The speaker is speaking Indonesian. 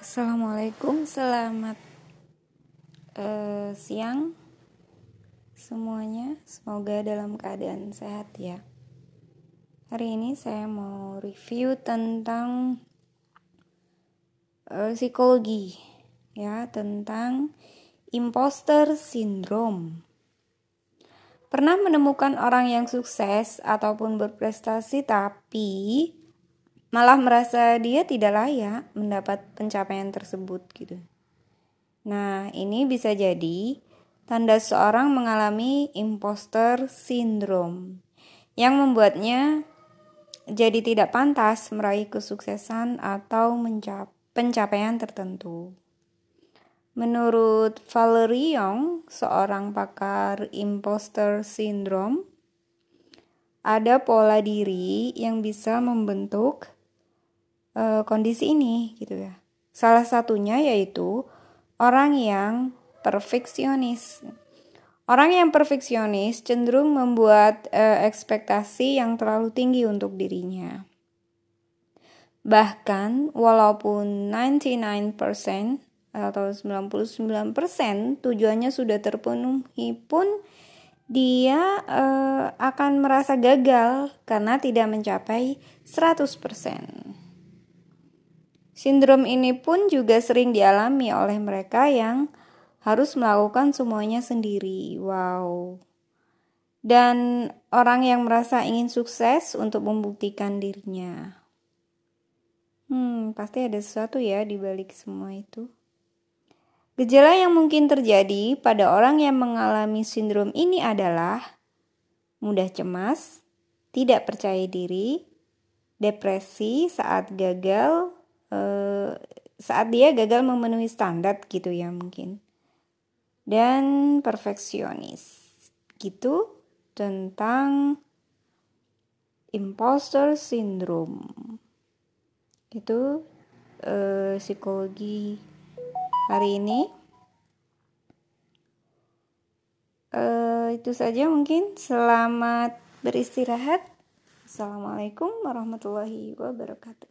Assalamualaikum, selamat uh, siang semuanya. Semoga dalam keadaan sehat ya. Hari ini saya mau review tentang uh, psikologi, ya, tentang imposter syndrome. Pernah menemukan orang yang sukses ataupun berprestasi, tapi malah merasa dia tidak layak mendapat pencapaian tersebut gitu. Nah, ini bisa jadi tanda seorang mengalami imposter syndrome yang membuatnya jadi tidak pantas meraih kesuksesan atau mencap pencapaian tertentu. Menurut Valerie Young, seorang pakar imposter syndrome, ada pola diri yang bisa membentuk uh, kondisi ini gitu ya. Salah satunya yaitu orang yang perfeksionis. Orang yang perfeksionis cenderung membuat uh, ekspektasi yang terlalu tinggi untuk dirinya. Bahkan walaupun 99% atau 99% tujuannya sudah terpenuhi pun dia uh, akan merasa gagal karena tidak mencapai 100%. Sindrom ini pun juga sering dialami oleh mereka yang harus melakukan semuanya sendiri. Wow. Dan orang yang merasa ingin sukses untuk membuktikan dirinya. Hmm, pasti ada sesuatu ya di balik semua itu. Gejala yang mungkin terjadi pada orang yang mengalami sindrom ini adalah mudah cemas, tidak percaya diri, depresi saat gagal uh, saat dia gagal memenuhi standar gitu ya mungkin. Dan perfeksionis gitu tentang imposter syndrome. Itu uh, psikologi hari ini. Uh, itu saja mungkin. Selamat beristirahat. Assalamualaikum warahmatullahi wabarakatuh